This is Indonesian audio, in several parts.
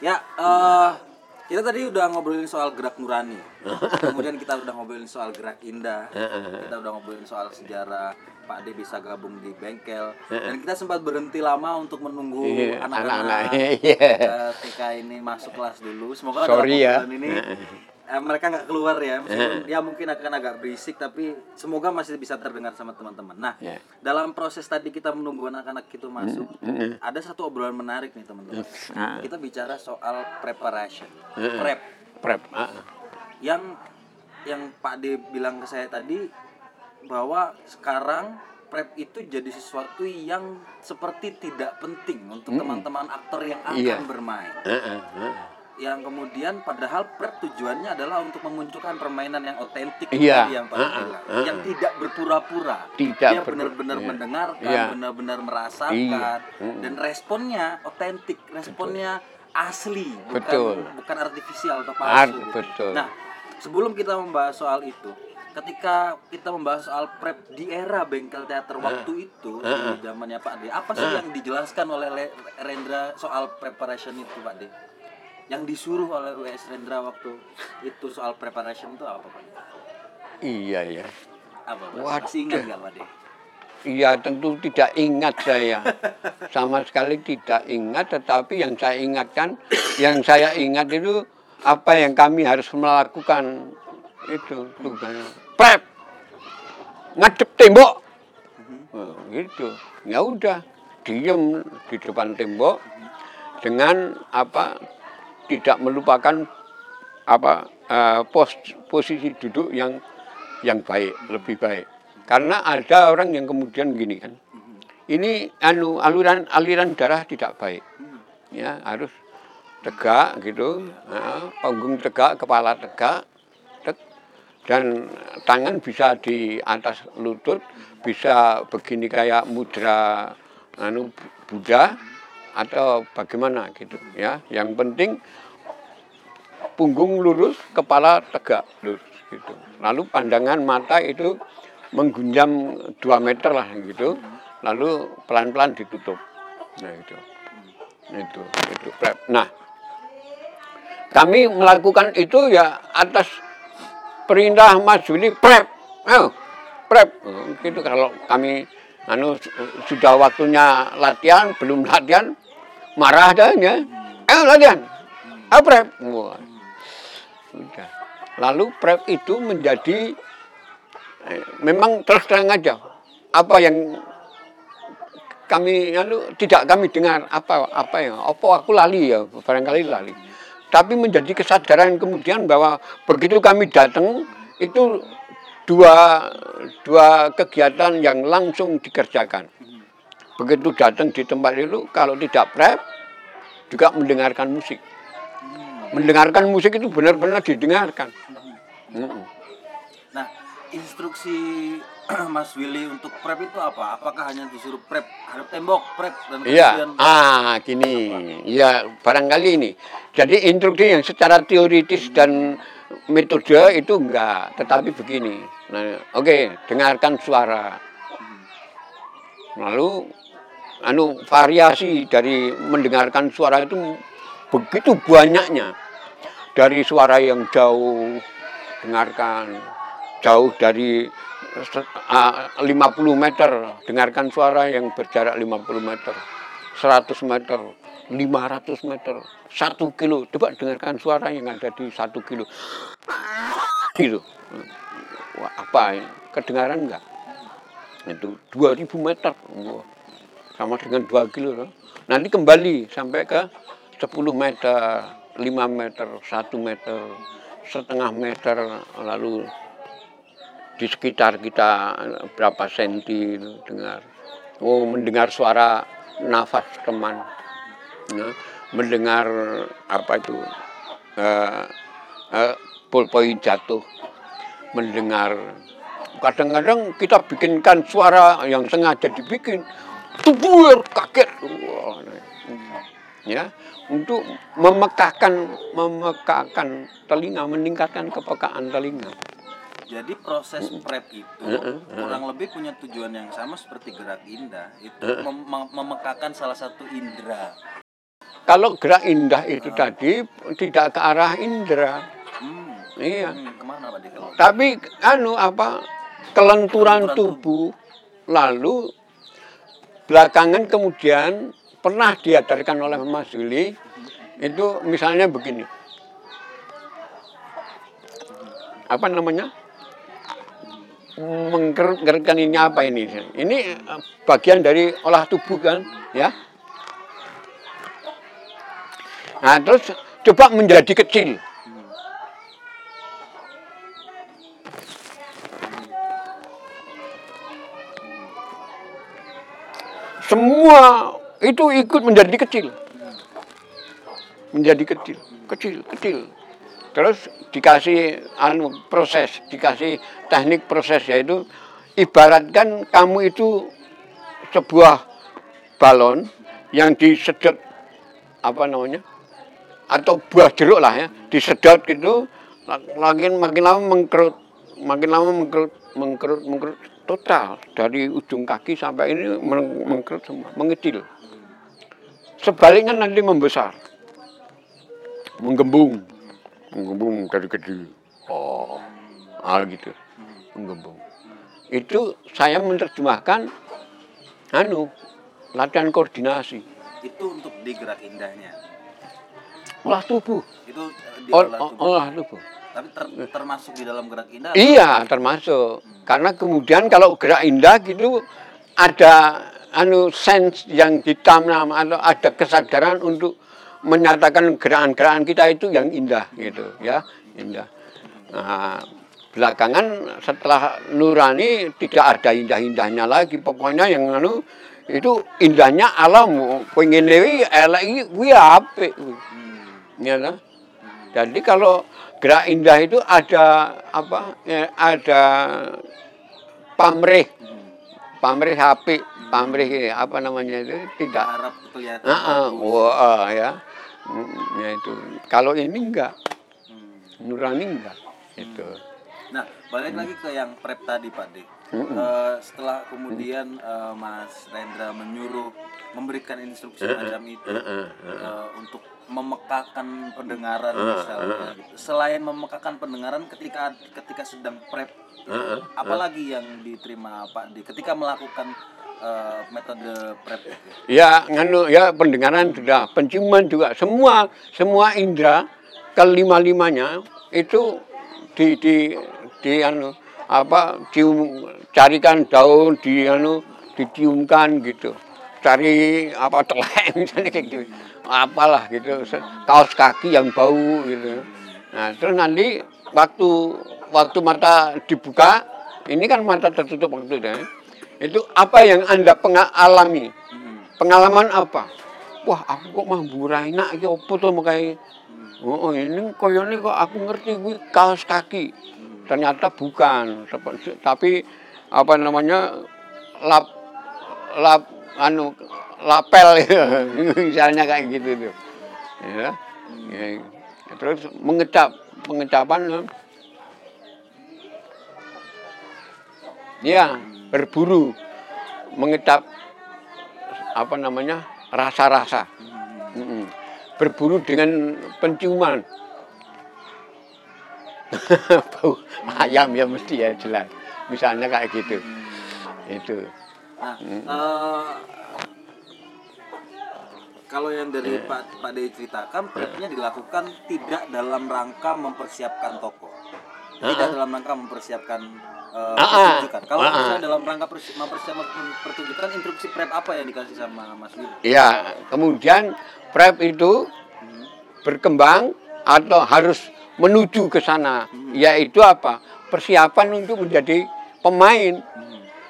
Ya, eh kita tadi udah ngobrolin soal gerak nurani. Kemudian kita udah ngobrolin soal gerak indah. Kita udah ngobrolin soal sejarah Pak D bisa gabung di bengkel. Dan kita sempat berhenti lama untuk menunggu Iya, anak-anak anak-anak, iya. TK ini masuk kelas dulu. Semoga Sorry ya. ini eh, mereka nggak keluar ya. Meskipun ya mungkin akan agak berisik tapi semoga masih bisa terdengar sama teman-teman. Nah, Ya. dalam proses tadi kita menunggu anak-anak itu masuk, ada satu obrolan menarik nih teman-teman. Ah. Kita bicara soal preparation, prep. Prep. ah. Yang yang Pak D bilang ke saya tadi bahwa sekarang prep itu jadi sesuatu yang seperti tidak penting untuk teman-teman aktor yang akan Iya. bermain. Ah. Yang kemudian padahal prep tujuannya adalah untuk memunculkan permainan yang otentik Iya. tadi yang Pak ah, bilang, ah, yang tidak berpura-pura. Tidak Dia benar-benar iya. mendengarkan, Iya. benar-benar merasakan Iya. Mm-mm. dan responnya otentik, responnya asli, bukan Betul. bukan artifisial atau Art, palsu. gitu. betul. Nah, sebelum kita membahas soal itu, ketika kita membahas soal prep di era bengkel teater waktu itu di zamannya Pak D, apa sih yang dijelaskan oleh Le- Rendra soal preparation itu Pak D? Yang disuruh oleh WS Rendra waktu itu soal preparation itu apa Pak? Iya ya. Apa Pak? Waduh. Masih ingat nggak Pak? Iya tentu tidak ingat saya. Sama sekali tidak ingat tetapi yang saya ingatkan yang saya ingat itu apa yang kami harus melakukan itu tugasnya. Prep. Ngadep tembok. Oh, gitu. Ya udah, diem di depan tembok dengan apa tidak melupakan apa eh, pos, posisi duduk yang yang baik, lebih baik. Karena ada orang yang kemudian gini kan. Ini anu aliran aliran darah tidak baik. Ya, harus tegak gitu. Nah, punggung tegak, kepala tegak. Dan tangan bisa di atas lutut, bisa begini kayak mudra anu Buddha atau bagaimana gitu ya. Yang penting punggung lurus, kepala tegak lurus gitu. Lalu pandangan mata itu menggunjam 2 meter lah gitu. Lalu pelan-pelan ditutup. Nah itu. Itu, itu. Nah, kami melakukan itu ya atas perintah Mas Juli prep. Ayo, prep. Oh, Gitu kalau kami anu sudah waktunya latihan, belum latihan, marah adanya. Ayo latihan. Ayo prep. Wah. Sudah. Lalu prep itu menjadi eh, memang terus terang aja apa yang kami anu, tidak kami dengar apa apa ya apa aku lali ya barangkali lali tapi menjadi kesadaran kemudian bahwa begitu kami datang itu dua dua kegiatan yang langsung dikerjakan begitu datang di tempat itu kalau tidak prep juga mendengarkan musik mendengarkan musik itu benar-benar didengarkan. Nah, instruksi Mas Willy untuk prep itu apa? Apakah hanya disuruh prep hadap tembok, prep dan Iya, ah gini, ya barangkali ini. Jadi instruksi yang secara teoritis dan metode itu enggak, tetapi begini. Nah, oke, dengarkan suara. Lalu, anu variasi dari mendengarkan suara itu begitu banyaknya. Dari suara yang jauh, dengarkan jauh dari ah, 50 meter, dengarkan suara yang berjarak 50 meter, 100 meter, 500 meter, 1 kilo. Coba dengarkan suara yang ada di 1 kilo. Gitu. Wah, apa ya? Kedengaran enggak? Itu 2000 meter. Wah, sama dengan 2 kilo. loh. Nanti kembali sampai ke 10 meter, 5 meter, 1 meter, setengah meter, lalu di sekitar kita berapa senti dengar. Oh, mendengar suara nafas teman. Nah, mendengar apa itu eh, pulpoi jatuh. Mendengar. Kadang-kadang kita bikinkan suara yang sengaja dibikin tubuh kaget. Wah, ya untuk memekakan memekakan telinga meningkatkan kepekaan telinga. Jadi proses prep itu kurang lebih punya tujuan yang sama seperti gerak indah. Itu mem- mem- memekakan salah satu indera. kalau gerak indah itu tadi tidak ke arah indera. Hmm. Iya. Hmm, ke mana De kalau? Tapi anu apa kelenturan tubuh lalu belakangan kemudian pernah diajarkan oleh Mas Juli itu misalnya begini. Apa namanya? Mengkerut-kerutkan ini apa ini? Ini eh, bagian dari olah tubuh kan, ya. Nah, terus coba menjadi kecil. Semua itu ikut menjadi kecil. Menjadi kecil, kecil, kecil. Terus dikasih anu proses, dikasih teknik proses yaitu ibaratkan kamu itu sebuah balon yang disedot apa namanya? atau buah jeruk lah ya, disedot gitu makin makin lama mengkerut, makin lama mengkerut, mengkerut, mengkerut total dari ujung kaki sampai ini meng- mengkerut semua, mengecil. Sebaliknya nanti membesar, menggembung, menggembung dari kecil. Oh, ah gitu, menggembung. Itu saya menerjemahkan, anu, latihan koordinasi, Itu untuk di gerak indahnya. olah tubuh, Itu eh, olah ol- tubuh. olah tubuh. Tapi ter- termasuk di dalam gerak indah. Iya, termasuk. Karena kemudian kalau gerak indah gitu ada anu sense yang ditanam atau ada kesadaran untuk menyatakan gerakan-gerakan kita itu yang indah gitu ya, indah. Nah, belakangan setelah nurani tidak ada indah-indahnya lagi. Pokoknya yang anu itu indahnya alam pengen elek kuwi apik kuwi. Hmm. Ya lah. Jadi kalau gerak indah itu ada apa? ya, ada pamrih, Hmm. pamrih HP, pamrih apa namanya itu tidak. Harap kelihatan. Ah, bagus. wah ya, ya itu. Kalau ini enggak, Hmm. nurani enggak, itu. Nah, balik lagi ke yang prep tadi Pak De. Mm-mm. Eh, setelah kemudian eh, Mas Rendra menyuruh memberikan instruksi macam itu eh, untuk memekakan pendengaran misalnya gitu. Selain memekakan pendengaran ketika ketika sedang prep itu, apalagi yang diterima Pak De ketika melakukan eh, metode prep itu? Ya, nganu ya pendengaran sudah, penciuman juga, semua semua indera kelima limanya itu di di di anu apa cium carikan daun di anu diciumkan gitu cari apa telek misalnya kayak gitu. Apalah gitu kaos kaki yang bau gitu. Nah terus nanti waktu waktu mata dibuka ini kan mata tertutup waktu itu ya. itu apa yang anda pengalami pengalaman apa? Wah aku kok mamburai enak iki opo to kayak? Oh, oh ini koyone kok aku ngerti kuwi kaos kaki. Ternyata bukan tapi apa namanya lap lap anu lapel ya. misalnya kayak gitu tuh. Ya, ya. terus mengecap pengecapan ya berburu mengecap apa namanya rasa-rasa. Berburu dengan penciuman. Bau ayam ya mesti ya jelas. Misalnya kayak gitu. Itu Nah, eh, kalau yang dari Pak Pak Dewi ceritakan, prepnya dilakukan tidak dalam rangka mempersiapkan toko, tidak dalam rangka mempersiapkan eh, Ah, ah. pertunjukan. Kalau Ah, ah. misalnya dalam rangka persi- mempersiapkan pertunjukan, instruksi prep apa yang dikasih sama Mas Willy? ya kemudian prep itu berkembang atau harus menuju ke sana. Yaitu apa? Persiapan untuk menjadi pemain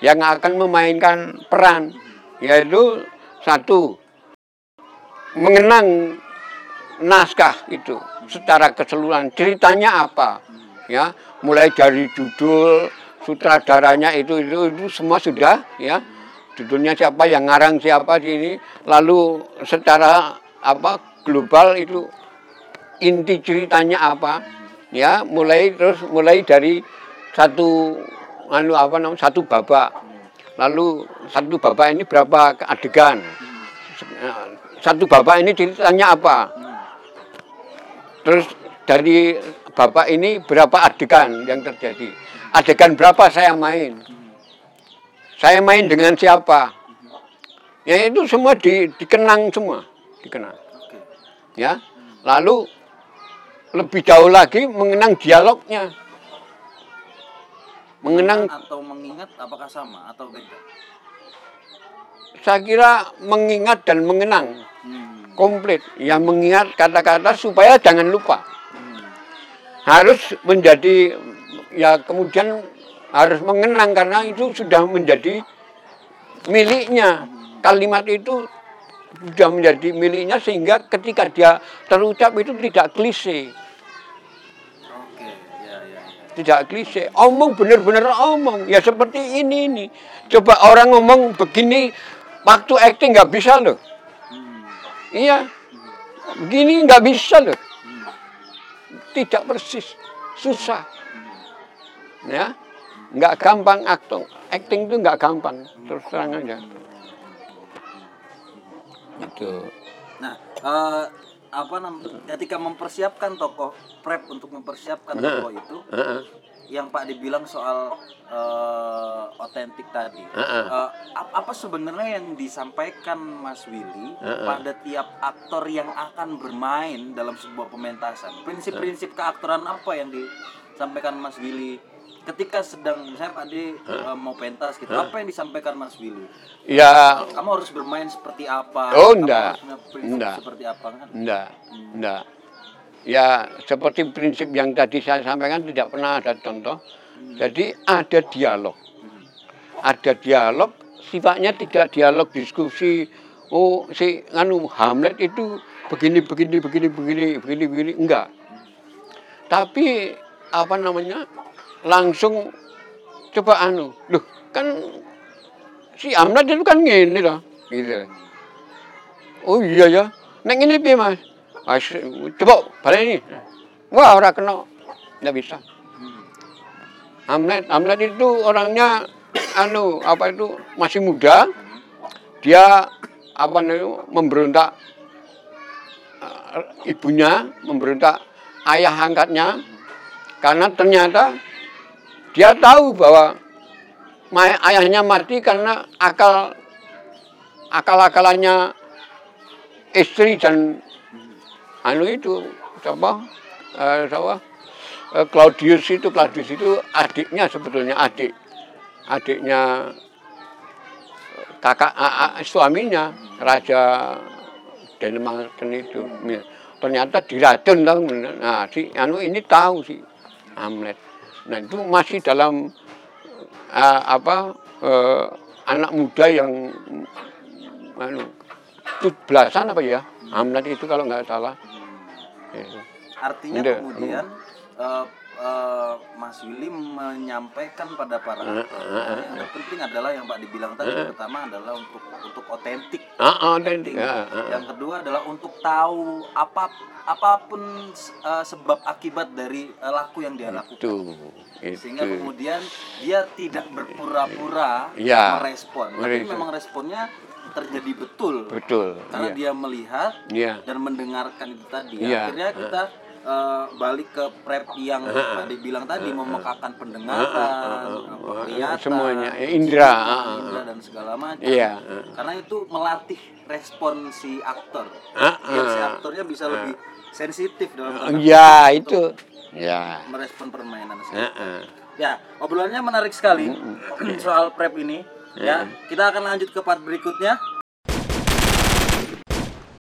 yang akan memainkan peran yaitu satu mengenang naskah itu secara keseluruhan. Ceritanya apa? Ya mulai dari judul sutradaranya itu itu itu semua sudah ya. Judulnya siapa yang ngarang siapa di ini lalu secara apa global itu inti ceritanya apa? Ya mulai terus mulai dari satu anu apa namanya satu babak lalu satu babak ini berapa adegan? Satu bapak ini ditanya apa? Terus dari bapak ini berapa adegan yang terjadi? Adegan berapa saya main? Saya main dengan siapa? Ya itu semua di, dikenang semua dikenang. Ya lalu lebih jauh lagi mengenang dialognya mengenang atau mengingat apakah sama atau beda? saya kira mengingat dan mengenang Hmm. komplit ya mengingat kata-kata supaya jangan lupa Hmm. harus menjadi ya kemudian harus mengenang karena itu sudah menjadi miliknya kalimat itu sudah menjadi miliknya sehingga ketika dia terucap itu tidak klise Oke, ya ya ya. Tidak klise. Omong benar-benar omong. Ya seperti ini ini. Coba orang ngomong begini waktu acting nggak bisa loh. Hmm. iya. Begini nggak bisa loh. Hmm. tidak persis. Susah. Ya. Nggak gampang akting. Acting itu nggak gampang. Terus terang aja. Itu Nah, eh, apa namanya? Ketika mempersiapkan tokoh prep untuk mempersiapkan Nah. tokoh itu, Heeh. yang Pak dibilang soal eh, otentik tadi, Heeh. eh, ap- apa sebenarnya yang disampaikan Mas Willy Heeh. pada tiap aktor yang akan bermain dalam sebuah pementasan? Prinsip-prinsip keaktoran apa yang disampaikan Mas Willy? Ketika sedang misalnya Pak D eh, mau pentas gitu, apa yang disampaikan Mas Willy? ya. Kamu harus bermain seperti apa? Oh, enggak. Enggak. Seperti apa kan? enggak enggak ya seperti prinsip yang tadi saya sampaikan tidak pernah ada contoh. Jadi ada dialog. Ada dialog sifatnya tidak dialog diskusi. Oh si anu Hamlet itu begini begini begini begini begini begini enggak tapi apa namanya langsung coba anu loh kan si Hamlet itu kan gini loh gitu. Oh iya ya nek ini piye mas? As, coba balik ini. Wah orang kena. Nggak bisa. Hmm. Hamlet Hamlet itu orangnya anu apa itu masih muda. Dia apa namanya memberontak eh, ibunya memberontak ayah angkatnya. Karena ternyata dia tahu bahwa ayahnya mati karena akal akal-akalannya istri dan anu itu siapa? Eh, siapa? Eh, Claudius itu Claudius itu adiknya sebetulnya adik adiknya eh, kakak a- a- suaminya raja Denmark itu. Ya. ternyata diracun tahu nah si anu ini tahu si Hamlet nah itu masih dalam eh, apa eh, anak muda yang anu belasan apa ya Hamlet itu kalau nggak salah Itu. Artinya Udah. kemudian eh, eh, Mas Willy menyampaikan pada para eh, eh, yang terpenting adalah yang Pak dibilang tadi pertama adalah untuk untuk otentik. Penting. ah, ah, ah. Yang kedua adalah untuk tahu apa apa pun eh, sebab akibat dari eh, laku yang dia lakukan. itu Sehingga itu kemudian dia tidak berpura-pura Ya, merespon, tapi merespon. memang responnya terjadi betul. betul Karena iya. dia melihat Iya. dan mendengarkan itu tadi. Iya. Akhirnya kita eh, balik ke prep yang tadi bilang tadi memekakan pendengaran, penglihatan, semuanya. Ya, indra, ah, indra dan segala macam. Iya. Karena itu melatih respon si aktor. Biar si aktornya bisa lebih sensitif dalam tanda ya itu ya merespon permainan. Ya, obrolannya menarik sekali soal prep ini. Ya, kita akan lanjut ke part berikutnya.